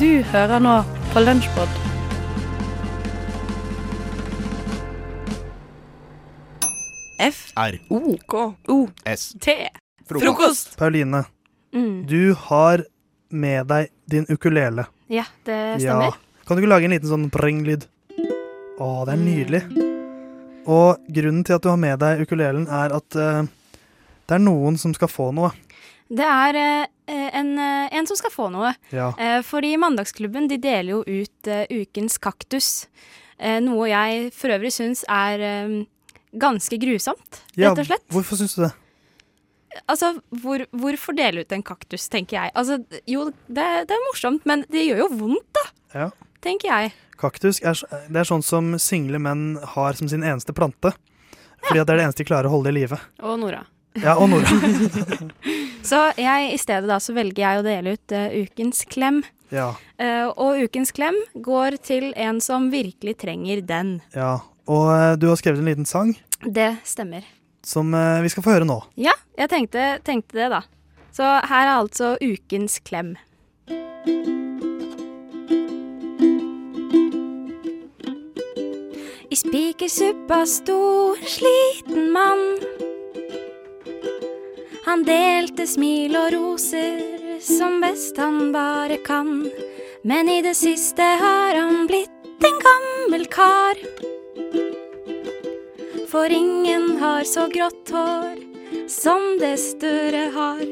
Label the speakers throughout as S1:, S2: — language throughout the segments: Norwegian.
S1: Du hører nå på Lunsjpod.
S2: F
S3: R.
S2: O K O
S3: S.
S2: T Frokost.
S4: Pauline,
S1: Mm.
S4: du har med deg din ukulele.
S1: Ja, det stemmer.
S4: Kan du ikke lage en liten sånn pring-lyd? Å, det er nydelig. Og grunnen til at du har med deg ukulelen, er at eh, det er noen som skal få noe.
S1: Det er eh, en, eh, en som skal få noe.
S4: Ja.
S1: Eh, fordi Mandagsklubben de deler jo ut eh, ukens kaktus. Eh, noe jeg for øvrig syns er eh, ganske grusomt,
S4: ja
S1: rett og slett.
S4: Hvorfor syns du det?
S1: Altså, hvor, hvorfor dele ut en kaktus, tenker jeg. Altså, jo, det, det er morsomt, men det gjør jo vondt, da.
S4: Ja.
S1: Tenker jeg.
S4: Kaktus er, det er sånn som single menn har som sin eneste plante. Fordi at det er det eneste de klarer å holde i live.
S2: Og Nora.
S4: Ja, og Nora.
S1: Så jeg, i stedet da, så velger jeg å dele ut uh, ukens klem.
S4: Ja,
S1: Uh, og ukens klem går til en som virkelig trenger den.
S4: ja. Og uh, du har skrevet en liten sang
S1: Det stemmer.
S4: som vi skal få høre nå.
S1: Ja, jeg tenkte, tenkte det, da. Så her er altså ukens klem. I spikersuppa sto en sliten mann. Han delte smil og roser som best han bare kan. Men i det siste har han blitt en gammel kar. For ingen har så grått hår som det Støre har.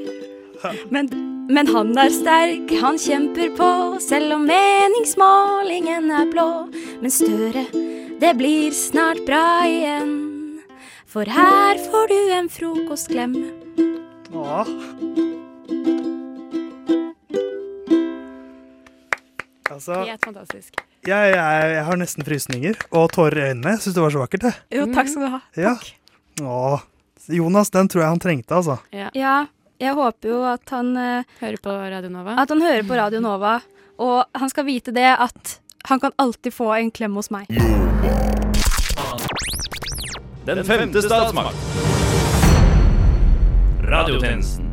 S1: Men, men han er sterk, han kjemper på, selv om meningsmålingen er blå. Men Støre, det blir snart bra igjen. For her får du en frokostklem.
S4: Åh. Altså,
S2: Helt fantastisk.
S4: jeg, jeg, jeg har nesten frysninger og tårer i øynene. Syns det var så vakkert.
S1: Jo, takk skal du ha.
S4: Ja. Åh. Jonas, den tror jeg han trengte, altså.
S2: Ja.
S1: Ja, jeg håper jo at han, eh,
S2: Hører på Radio Nova.
S1: at han hører på Radio Nova, og han skal vite det at han kan alltid få en klem hos meg.
S5: Den femte statsmakt. Radiotjenesten.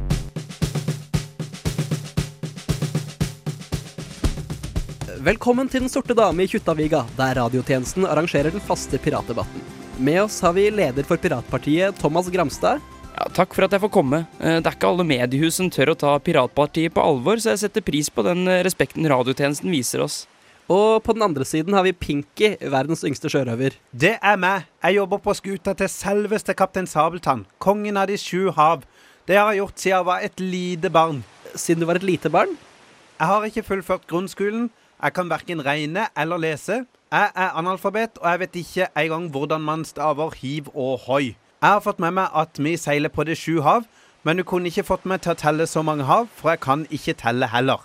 S6: Velkommen til Den sorte dame i Kjuttaviga, der radiotjenesten arrangerer den faste piratdebatten. Med oss har vi leder for Piratpartiet, Thomas Gramstad.
S7: Ja, takk for at jeg får komme. Eh, Det er ikke alle mediehus som tør å ta Piratpartiet på alvor, så jeg setter pris på den eh, respekten radiotjenesten viser oss.
S6: Og på den andre siden har vi Pinky, verdens yngste sjørøver.
S3: Det er meg. Jeg jobber på skuta til selveste kaptein Sabeltann. Kongen av de sju hav. Det har jeg gjort siden jeg var et lite barn.
S6: Siden du var et lite barn.
S3: Jeg har ikke fullført grunnskolen. Jeg kan verken regne eller lese. Jeg er analfabet, og jeg vet ikke engang hvordan man staver hiv og hoi. Jeg har fått med meg at vi seiler på de sju hav, men du kunne ikke fått meg til å telle så mange hav, for jeg kan ikke telle heller.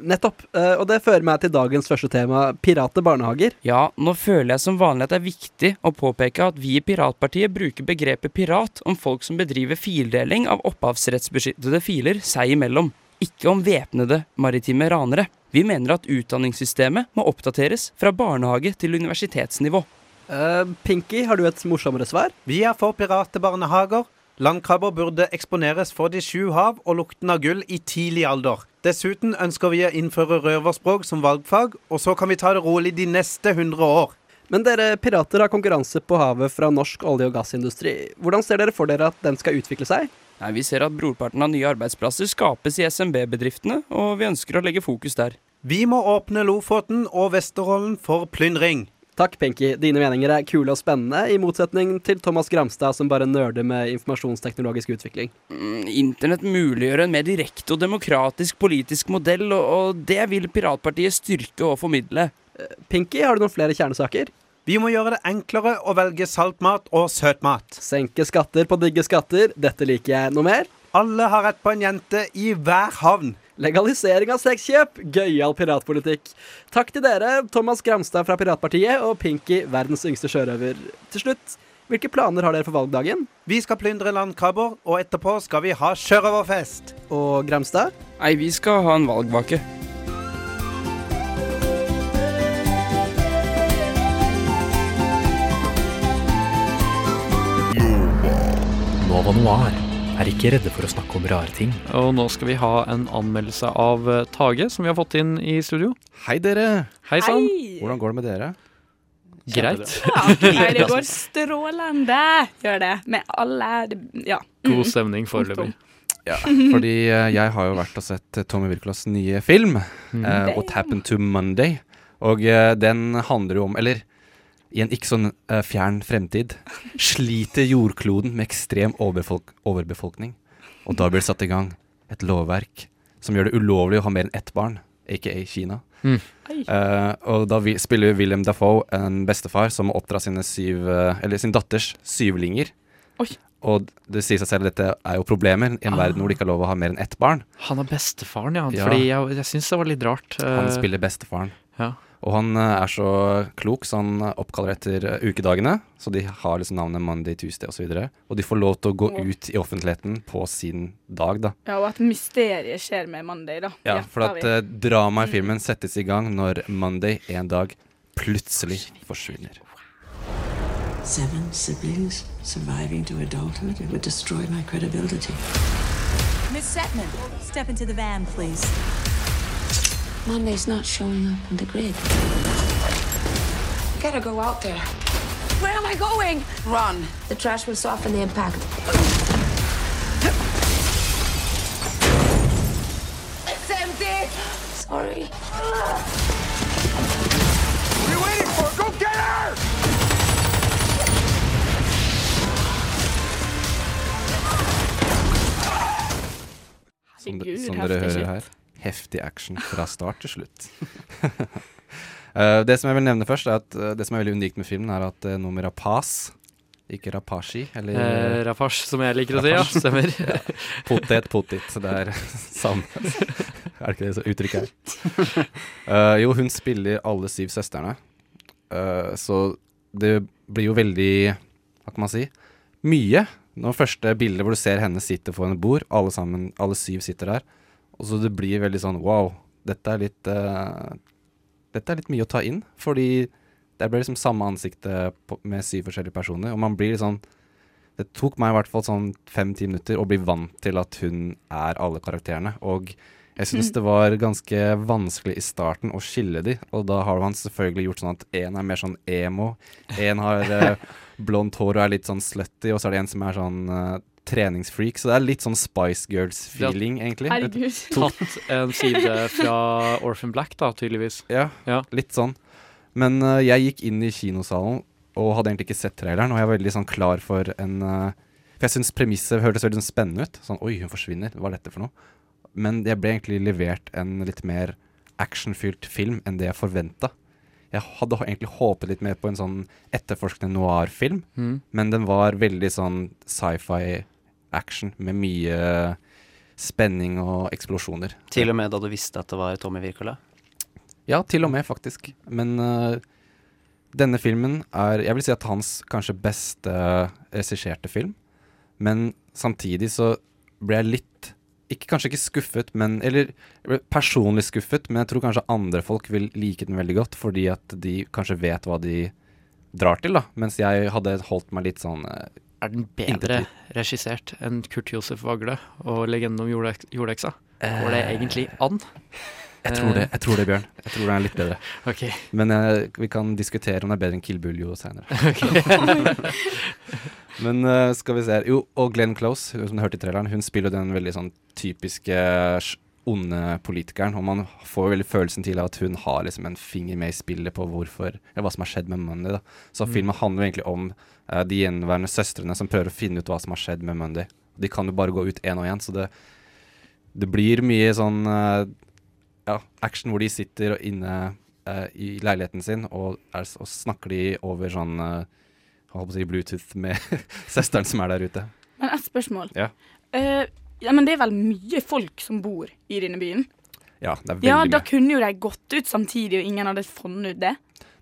S6: Nettopp. Eh, Og det fører meg til dagens første tema, pirate barnehager.
S7: Ja, nå føler jeg som vanlig at det er viktig å påpeke at vi i Piratpartiet bruker begrepet pirat om folk som bedriver fildeling av opphavsrettsbeskyttede filer seg imellom, ikke om væpnede maritime ranere. Vi mener at utdanningssystemet må oppdateres fra barnehage til universitetsnivå.
S6: Uh, Pinky, har du et morsommere svar?
S3: Vi er for piratebarnehager. Landkrabber burde eksponeres for de sju hav og lukten av gull i tidlig alder. Dessuten ønsker vi å innføre røverspråk som valgfag, og så kan vi ta det rolig de neste 100 år.
S6: Men dere pirater har konkurranse på havet fra norsk olje- og gassindustri. Hvordan ser dere for dere at den skal utvikle seg?
S7: Nei, Vi ser at brorparten av nye arbeidsplasser skapes i SMB-bedriftene, og vi ønsker å legge fokus der.
S3: Vi må åpne Lofoten og Vesterålen for plyndring.
S6: Takk, Pinky. Dine meninger er kule og spennende, i motsetning til Thomas Gramstad, som bare nerder med informasjonsteknologisk utvikling.
S7: Mm, Internett muliggjør en mer direkte og demokratisk politisk modell, og, og det vil Piratpartiet styrke og formidle.
S6: Pinky, har du noen flere kjernesaker?
S3: Vi må gjøre det enklere å velge saltmat og søtmat.
S6: Senke skatter på digge skatter. Dette liker jeg. Noe mer?
S3: Alle har rett på en jente i hver havn.
S6: Legalisering av sexkjøp. Gøyal piratpolitikk. Takk til dere, Thomas Gramstad fra Piratpartiet og Pinky, verdens yngste sjørøver. Til slutt, hvilke planer har dere for valgdagen?
S3: Vi skal plyndre landkrabber, og etterpå skal vi ha sjørøverfest.
S6: Og Gramstad?
S7: Nei, vi skal ha en valgvake.
S8: Nova Noir er ikke redde for å snakke om rare ting.
S9: Og nå skal vi ha en anmeldelse av eh, Tage, som vi har fått inn i studio.
S10: Hei, dere.
S9: Hei sann.
S10: Hvordan går det med dere?
S9: Greit.
S1: Ja, det går strålende, gjør det. Med alle Ja.
S9: God
S1: Mm.
S9: stemning foreløpig.
S10: Ja, fordi eh, jeg har jo vært og sett eh, Tommy Wirkolas nye film,
S9: Mm.
S10: uh, What Happened to Monday. Og den handler jo om Eller i en ikke sånn uh, fjern fremtid sliter jordkloden med ekstrem overbefolk overbefolkning. Og da blir det satt i gang et lovverk som gjør det ulovlig å ha mer enn ett barn, aka Kina.
S9: Mm.
S10: Uh, og da vi, spiller William Dafoe en bestefar som må oppdra sine syv, eh, eller sin datters syvlinger.
S1: Oi.
S10: Og det sier seg selv at dette er jo problemer i en
S9: Ah.
S10: verden hvor det ikke er lov å ha mer enn ett barn.
S9: Han er bestefaren, ja.
S10: Ja.
S9: Fordi jeg, jeg syns det var litt rart.
S10: Han spiller bestefaren.
S9: Ja.
S10: Og han eh, er så klok, så han oppkaller etter eh, ukedagene. Så de har liksom navnet Monday, Tuesday osv. Og, så videre. og de får lov til å gå ut i offentligheten på sin dag, da.
S1: ja, og at mysteriet skjer med Monday, da.
S10: Ja, for at
S1: vi.
S10: eh, dramaet i filmen settes i gang når Monday en dag plutselig forsvinner.
S11: Seven siblings surviving to adulthood. It would destroy my credibility.
S12: Miss Setman, step into the van, please.
S11: Monday's not showing up on the grid.
S13: Gotta go out there.
S12: Where am I going?
S13: Run. The trash will soften the impact.
S12: It's empty.
S13: Sorry.
S12: What are you waiting for? Go get her!
S10: Som,
S1: Herregud,
S10: som
S1: heftig
S10: dere hører her. Heftig action fra start til slutt. Eh, det som jeg vil nevne først, er at eh, det som er veldig unikt med filmen, er at uh, nummer Rapaz, ikke Rapashi, eller
S9: Eh, Rapash, som jeg liker å si, ja. Stemmer.
S10: Ja. Potet, potet. Det er samme Er det ikke det så uttrykket er? Uh, jo, hun spiller alle syv søstrene. uh, så det blir jo veldig Hva kan man si? Mye. Når første bildet hvor du ser henne sitte foran et bord, alle sammen, alle syv sitter der. Og så det blir veldig sånn wow, dette er litt uh, Dette er litt mye å ta inn. Fordi det ble liksom samme ansiktet på, med syv forskjellige personer. Og man blir litt sånn Det tok meg i hvert fall sånn fem-ti minutter å bli vant til at hun er alle karakterene. Og jeg syns det var ganske vanskelig i starten å skille de, og da har man selvfølgelig gjort sånn at én er mer sånn emo, én har eh, blondt hår og er litt sånn slutty, og så er det en som er sånn eh, treningsfreak. Så det er litt sånn Spice Girls-feeling, egentlig.
S1: Herregud.
S9: Tatt en side fra Orphan Black, da, tydeligvis.
S10: Ja, litt sånn. Men uh, jeg gikk inn i kinosalen og hadde egentlig ikke sett traileren, og jeg var veldig sånn klar for en uh, For jeg syns premisset hørtes veldig sånn spennende ut. Sånn oi, hun forsvinner, hva er dette for noe? Men jeg ble egentlig levert en litt mer actionfylt film enn det jeg forventa. Jeg hadde egentlig håpet litt mer på en sånn etterforskende noir-film,
S9: Mm.
S10: men den var veldig sånn sci-fi action med mye spenning og eksplosjoner.
S14: Til og med da du visste at det var Tommy Wirkola?
S10: Ja, til og med, faktisk. Men uh, denne filmen er Jeg vil si at hans kanskje beste regisserte film. Men samtidig så ble jeg litt ikke, Kanskje ikke skuffet, men Eller personlig skuffet, men jeg tror kanskje andre folk vil like den veldig godt, fordi at de kanskje vet hva de drar til, da. Mens jeg hadde holdt meg litt sånn
S9: Er den bedre regissert enn Kurt Josef Vagle og 'Legenden om jordek jordeksa'? Går det
S10: Eh,
S9: egentlig an?
S10: Jeg tror det, jeg tror det, Bjørn. Jeg tror det er litt bedre.
S9: Okay.
S10: Men uh, vi kan diskutere om det er bedre enn Kill Buljo seinere. Men uh, skal vi se her. Jo, og Glenn Close, som du hørte i traileren, hun spiller den veldig sånn typiske onde politikeren. Og man får veldig følelsen til at hun har liksom en finger med i spillet på hvorfor Eller hva som har skjedd med Mundy. da Så
S9: Mm.
S10: filmen handler egentlig om uh, de gjenværende søstrene som prøver å finne ut hva som har skjedd med Mundy. De kan jo bare gå ut én og én, så det, det blir mye sånn uh, ja, action hvor de sitter og inne uh, i leiligheten sin og, er, og snakker de over sånn jeg holdt på å si Bluetooth med søsteren som er der ute.
S1: Men ett spørsmål.
S10: Ja.
S1: Eh,
S15: Ja, Men det er vel mye folk som bor i denne byen?
S10: Ja, det er veldig
S15: Ja,
S10: mye.
S15: da kunne jo de gått ut samtidig, og ingen hadde funnet ut det.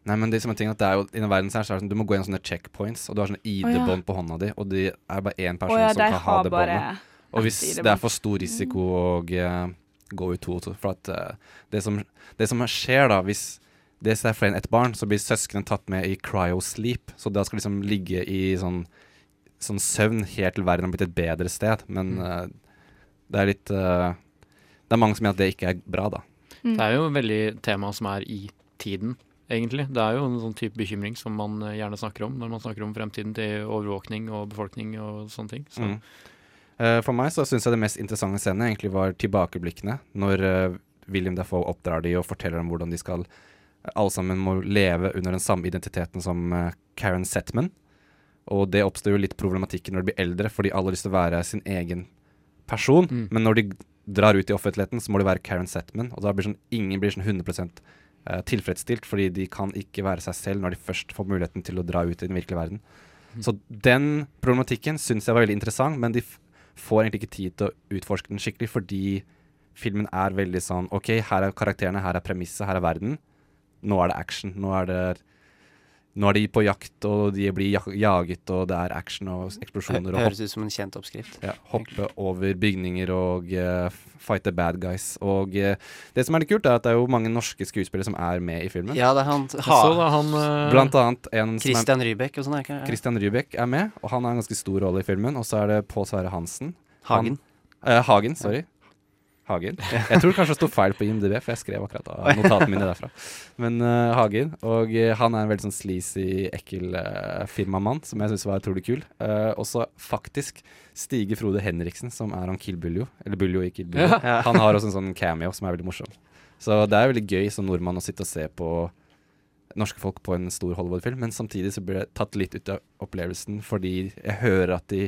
S10: Nei, men det som er ting at det er jo, I den verden så er det sånn, Du må gå gjennom sånne checkpoints, og du har sånne ID-bånd på hånda di, og det er bare én person
S15: ja,
S10: som kan ha det båndet. Og hvis det er for stor risiko å eh, gå ut to og to For at uh, det, som, det som skjer da, hvis det er flere enn ett barn, så blir søsknene tatt med i cryo-sleep. Så da skal liksom ligge i sånn, sånn søvn helt til verden har blitt et bedre sted. Men eh, det er litt uh, Det er mange som mener at det ikke er bra, da.
S9: Det er jo veldig tema som er i tiden, egentlig. Det er jo en sånn type bekymring som man eh, gjerne snakker om når man snakker om fremtiden til overvåkning og befolkning og sånne ting. Så.
S10: Mm. Uh, for meg så syns jeg det mest interessante scenen egentlig var tilbakeblikkene. Når uh, William Dafoe oppdrar de og forteller dem hvordan de skal alle sammen må leve under den samme identiteten som Karen Setman. Og det oppstår jo litt problematikk når de blir eldre, fordi alle har lyst til å være sin egen person.
S9: Mm.
S10: Men når de drar ut i offentligheten, så må de være Karen Setman. Og da blir sånn, ingen blir sånn 100 eh, tilfredsstilt, fordi de kan ikke være seg selv når de først får muligheten til å dra ut i den virkelige verden.
S9: Mm.
S10: Så den problematikken syns jeg var veldig interessant, men de får egentlig ikke tid til å utforske den skikkelig, fordi filmen er veldig sånn OK, her er karakterene, her er premisset, her er verden. Nå er det action. Nå er det Nå er de på jakt, og de blir jaget, og det er action og eksplosjoner. Det
S14: Høres ut som en kjent oppskrift.
S10: ja, hoppe over bygninger og uh, fight the bad guys. Og uh, det som er litt kult, er at det er jo mange norske skuespillere som er med i filmen.
S14: Ja, det er han
S9: ha. så da han uh,
S10: Blant annet en er-
S14: Christian Rybek og sånn, er ikke det?
S10: Christian Rybek er med, og han har en ganske stor rolle i filmen. Og så er det Pål Sverre Hansen.
S14: Hagen.
S10: Han, eh, Hagen, sorry. Hagen. Jeg tror kanskje det sto feil på IMDb, for jeg skrev akkurat av notatene mine derfra. Men uh, Hagen. Og eh, han er en veldig sånn sleazy, ekkel uh, firmamann, som jeg syns var utrolig kul. Uh, og faktisk Stige Frode Henriksen, som er han Kill Buljo. Eller Buljo i Kill Buljo.
S9: Ja.
S10: Han har også en sånn cameo som er veldig morsom. Så det er veldig gøy som nordmann å sitte og se på norske folk på en stor Hollywood-film, men samtidig så blir det tatt litt ut av opplevelsen fordi jeg hører at de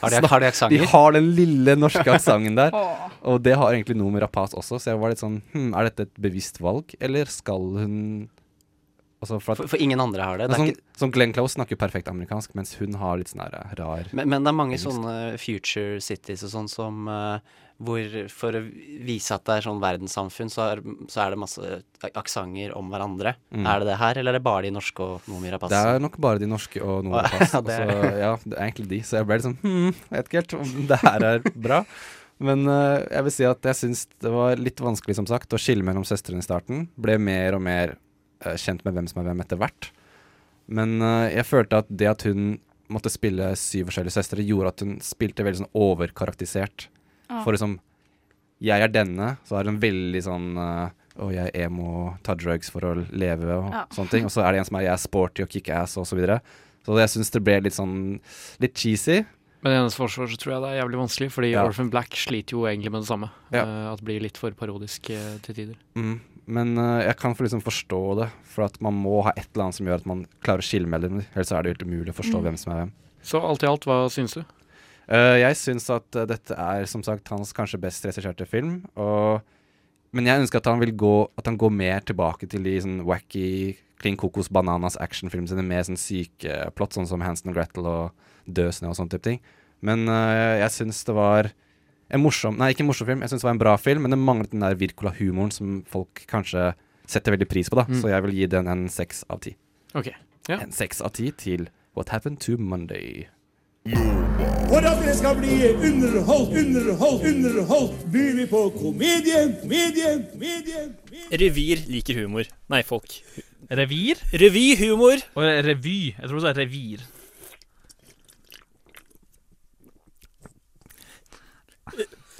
S14: Har de- har de aksenter?
S10: De har den lille norske aksenten der. Og det har egentlig noe med Rapaz også, så jeg var litt sånn hm, Er dette et bevisst valg, eller skal hun altså for, at,
S14: For- for ingen andre har det. Det er
S10: sånn,
S14: ikke-
S10: sånn Glenn Close snakker perfekt amerikansk, mens hun har litt sånn rar
S14: Men, men det er mange
S10: engelsk.
S14: sånne future cities og sånn som eh, hvor for å vise at det er sånn verdenssamfunn, så er, så er det masse aksenter om hverandre.
S10: Mm.
S14: Er det det her, eller er det bare de norske og noen mye rapass?
S10: Det er nok bare de norske og noen
S14: ja, det
S10: er...
S14: er-
S10: ja, det er egentlig de, så jeg ble litt sånn hm, vet ikke helt om det her er bra. Men uh, jeg vil si at jeg syns det var litt vanskelig, som sagt, å skille mellom søstrene i starten. Ble mer og mer uh, kjent med hvem som er hvem etter hvert. Men uh, jeg følte at det at hun måtte spille syv forskjellige søstre, gjorde at hun spilte veldig sånn overkarakterisert. For liksom Jeg er denne, så er hun veldig sånn Å, jeg er emo, ta drugs for å leve og
S15: Ja.
S10: sånne ting. Og så er det en som er jeg er sporty og kickass og så videre. Så jeg syns det ble litt sånn litt cheesy.
S9: Men i hennes forsvar så tror jeg det er jævlig vanskelig, fordi
S10: Ja.
S9: Orphan Black sliter jo egentlig med det samme.
S10: Ja.
S9: Uh, at det blir litt for parodisk uh, til tider.
S10: Mm. Men uh, jeg kan for liksom forstå det, for at man må ha et eller annet som gjør at man klarer å skille mellom dem. Ellers er det helt umulig å forstå
S9: Mm.
S10: hvem som er hvem.
S9: Så alt i alt, hva syns du?
S10: Eh, jeg syns at uh, dette er som sagt hans kanskje best regisserte film. Og, men jeg ønsker at han vil gå At han går mer tilbake til de sånn wacky Clean Kokos Bananas actionfilmene sine med sånn syke plott, sånn som Hansen og Gretel og Død snø og sånne type ting. Men uh, jeg syns det var en morsom Nei, ikke en morsom film. Jeg syns det var en bra film, men det manglet den der Wirkola-humoren som folk kanskje setter veldig pris på, da.
S9: Mm.
S10: Så jeg vil gi den en seks av ti.
S9: Ok, ja.
S10: En seks av ti til What Happened to Monday.
S16: For at dere skal bli underholdt, underholdt, underholdt, byr vi på komedie, komedie, komedie.
S17: Revir liker humor. Nei, folk.
S18: Revir?
S17: Revyhumor.
S18: Og revy. Jeg tror du sa revir.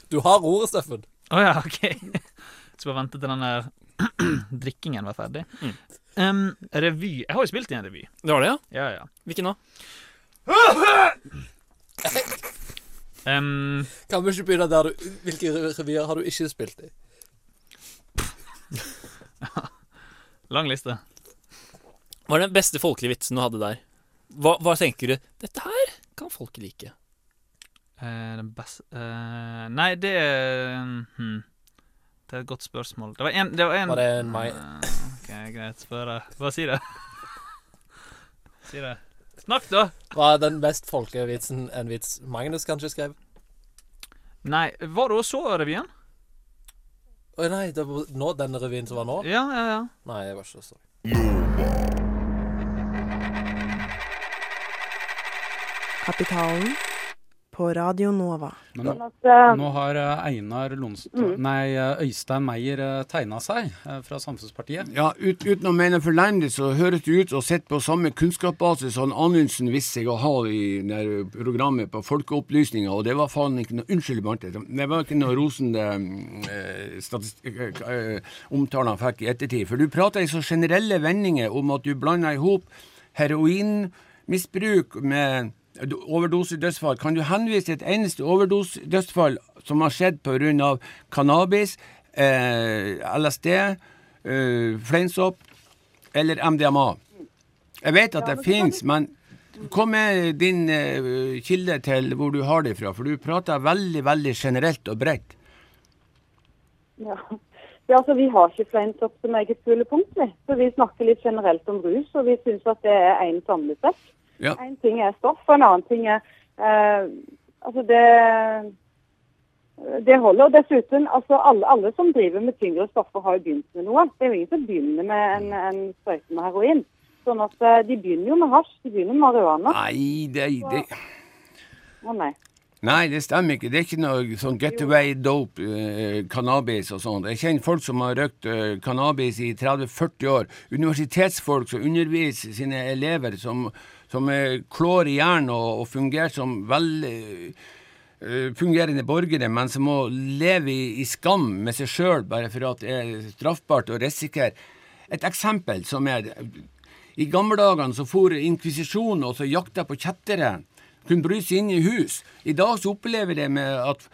S17: Du har ordet, Steffen.
S18: Å ja, OK. Skal bare vente til den der drikkingen var ferdig.
S17: Mm.
S18: Um, revy. Jeg har jo spilt i en revy.
S17: Det var det, ja?
S18: Ja, ja.
S17: Hvilken da?
S18: Um,
S17: Kan vi ikke begynne der du Hvilke revyer har du ikke spilt i?
S18: lang liste.
S17: Hva er den beste folkelige vitsen du hadde der? Hva, hva tenker du? Dette her kan folk like.
S18: Eh, den beste eh, Nei, det hmm. Det er et godt spørsmål. Det var en, det var en
S17: Var det en?
S18: Eh, OK, greit. Spør. Bare si det. si det. Snakk, da!
S17: Hva er den mest folkevitsen en vits Magnus kanskje skrev?
S18: Nei, var du også revyen?
S19: Å nei, det var nå, den revyen som var nå?
S18: Ja, ja, ja.
S19: Nei, jeg var ikke så.
S2: Kapitalen på Radio Nova.
S20: Men
S2: Sånn
S20: nå,
S2: eh,
S20: nå har eh, Einar Lonstad
S2: Mm.
S20: Nei, eh, Øystein Meier tegna seg fra Samfunnspartiet.
S21: Ja, ut, uten å mene for lendig, så høres det ut som å sitte på samme kunnskapsbase som Anundsen viste seg å ha i det programmet på Folkeopplysninga, og det var faen ikke noe Unnskyld, Bante. Det var ikke noe rosende eh, omtale han fikk i ettertid. For du prater i så generelle vendinger om at du blander i hop heroinmisbruk med overdosedødsfall. Kan du henvise til et eneste overdosedødsfall som har skjedd pga. cannabis, eh, LSD, eh, fleinsopp eller MDMA? Jeg vet at det finnes, men kom med din eh, kilde til hvor du har det fra, for du prater veldig, veldig generelt og bredt.
S22: Ja. ja, altså Vi har ikke fleinsopp som eget skolepunkt. vi. Så Vi snakker litt generelt om rus, og vi syns at det er én samlesekk.
S21: Ja.
S22: En ting er stoff, og en annen ting er eh, Altså, det det holder. Og dessuten, altså alle, alle som driver med tyngre stoffer, har jo begynt med noe. Det er jo ingen som begynner med en, en sprøyte med heroin. Sånn at eh, De begynner jo med hasj, de begynner med marihuana.
S21: Nei, det, det
S22: Å nei.
S21: Nei, det stemmer ikke. Det er ikke noe sånn getaway dope, eh, cannabis og sånt. Jeg kjenner folk som har røkt eh, cannabis i 30-40 år. Universitetsfolk som underviser sine elever, som, som er klår i hjernen og, og fungerer som veldig eh, fungerende borgere, men som må leve i, i skam med seg sjøl bare for at det er straffbart å risikere. Et eksempel som er I gamle dager så for inkvisisjonen og så jakta på kjettere kunne bry seg inn i hus. I dag så opplever det med at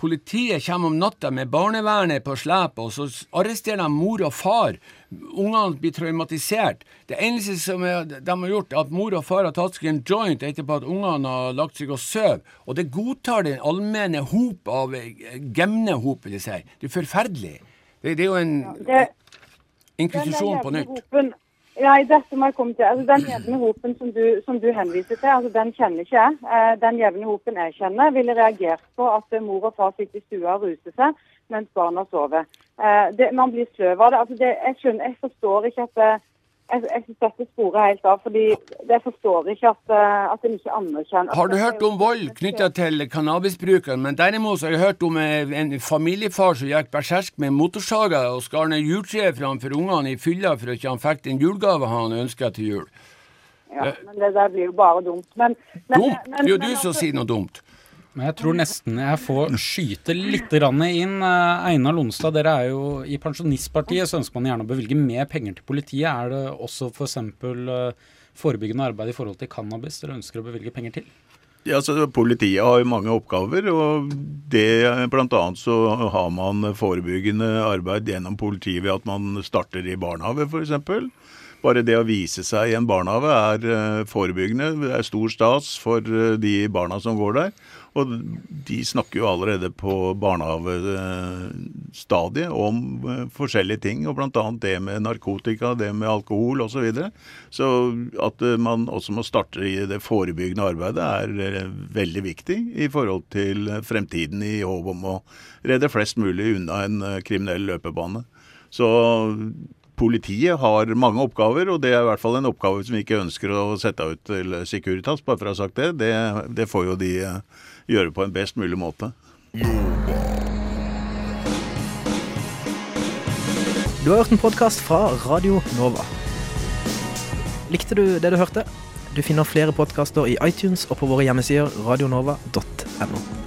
S21: politiet kommer om natta med barnevernet på slep, og så arresterer de mor og far. Ungene blir traumatisert. Det eneste som er, de har gjort, er at mor og far har tatt seg en joint etterpå at ungene har lagt seg og sover. Og det godtar den allmenne hop av eh, gemne hop, vil jeg si. Det er forferdelig. Det, det er jo en
S22: Det,
S21: inkvisisjon på nytt.
S22: Hopen, ja, dette må jeg komme til. Altså, den jevne hopen som du, som du henviser til, altså, den kjenner ikke jeg. Eh, den jevne hopen jeg kjenner, ville reagert på at eh, mor og far sitter i stua og ruser seg mens barna sover. Eh, det, man blir sløv av det. Altså, det jeg, skjønner, jeg forstår ikke at eh, jeg, jeg synes dette sporer helt av, fordi jeg forstår ikke at, eh, at en ikke anerkjenner
S21: Har du hørt om vold knytta til cannabisbrukeren? Men derimot har jeg hørt om en familiefar som gikk berserk med motorsaga og skar ned juletreet framfor ungene i fylla for at ikke han fikk den julegava han ønska til jul.
S22: Ja, men det der blir jo bare dumt. Men, men,
S21: Dumt!
S22: men-
S21: Det er jo du som sier noe dumt.
S20: Men jeg tror nesten jeg får skyte litt inn. Eh, Einar Lonstad, dere er jo i Pensjonistpartiet, så ønsker man gjerne å bevilge mer penger til politiet. Er det også f.eks. For forebyggende arbeid i forhold til cannabis dere ønsker å bevilge penger til?
S23: Ja, så Politiet har jo mange oppgaver, og det bl.a. så har man forebyggende arbeid gjennom politiet ved at man starter i barnehage f.eks. Bare det å vise seg i en barnehage er eh, forebyggende. Det er stor stas for eh, de barna som går der. Og de snakker jo allerede på barnehagestadiet om eh, forskjellige ting, og bl.a. det med narkotika, det med alkohol osv. Så, videre. så at eh, man også må starte i det forebyggende arbeidet er eh, veldig viktig i forhold til fremtiden i håp om å redde flest mulig unna en kriminell løpebane. Så Politiet har mange oppgaver, og det er i hvert fall en oppgave som vi ikke ønsker å sette ut til Securitas, bare for å ha sagt det. Det, det får jo de eh, gjøre på en best mulig måte.
S24: Du har hørt en podkast fra Radio Nova. Likte du det du hørte? Du finner flere podkaster i iTunes og på våre hjemmesider radionova.no.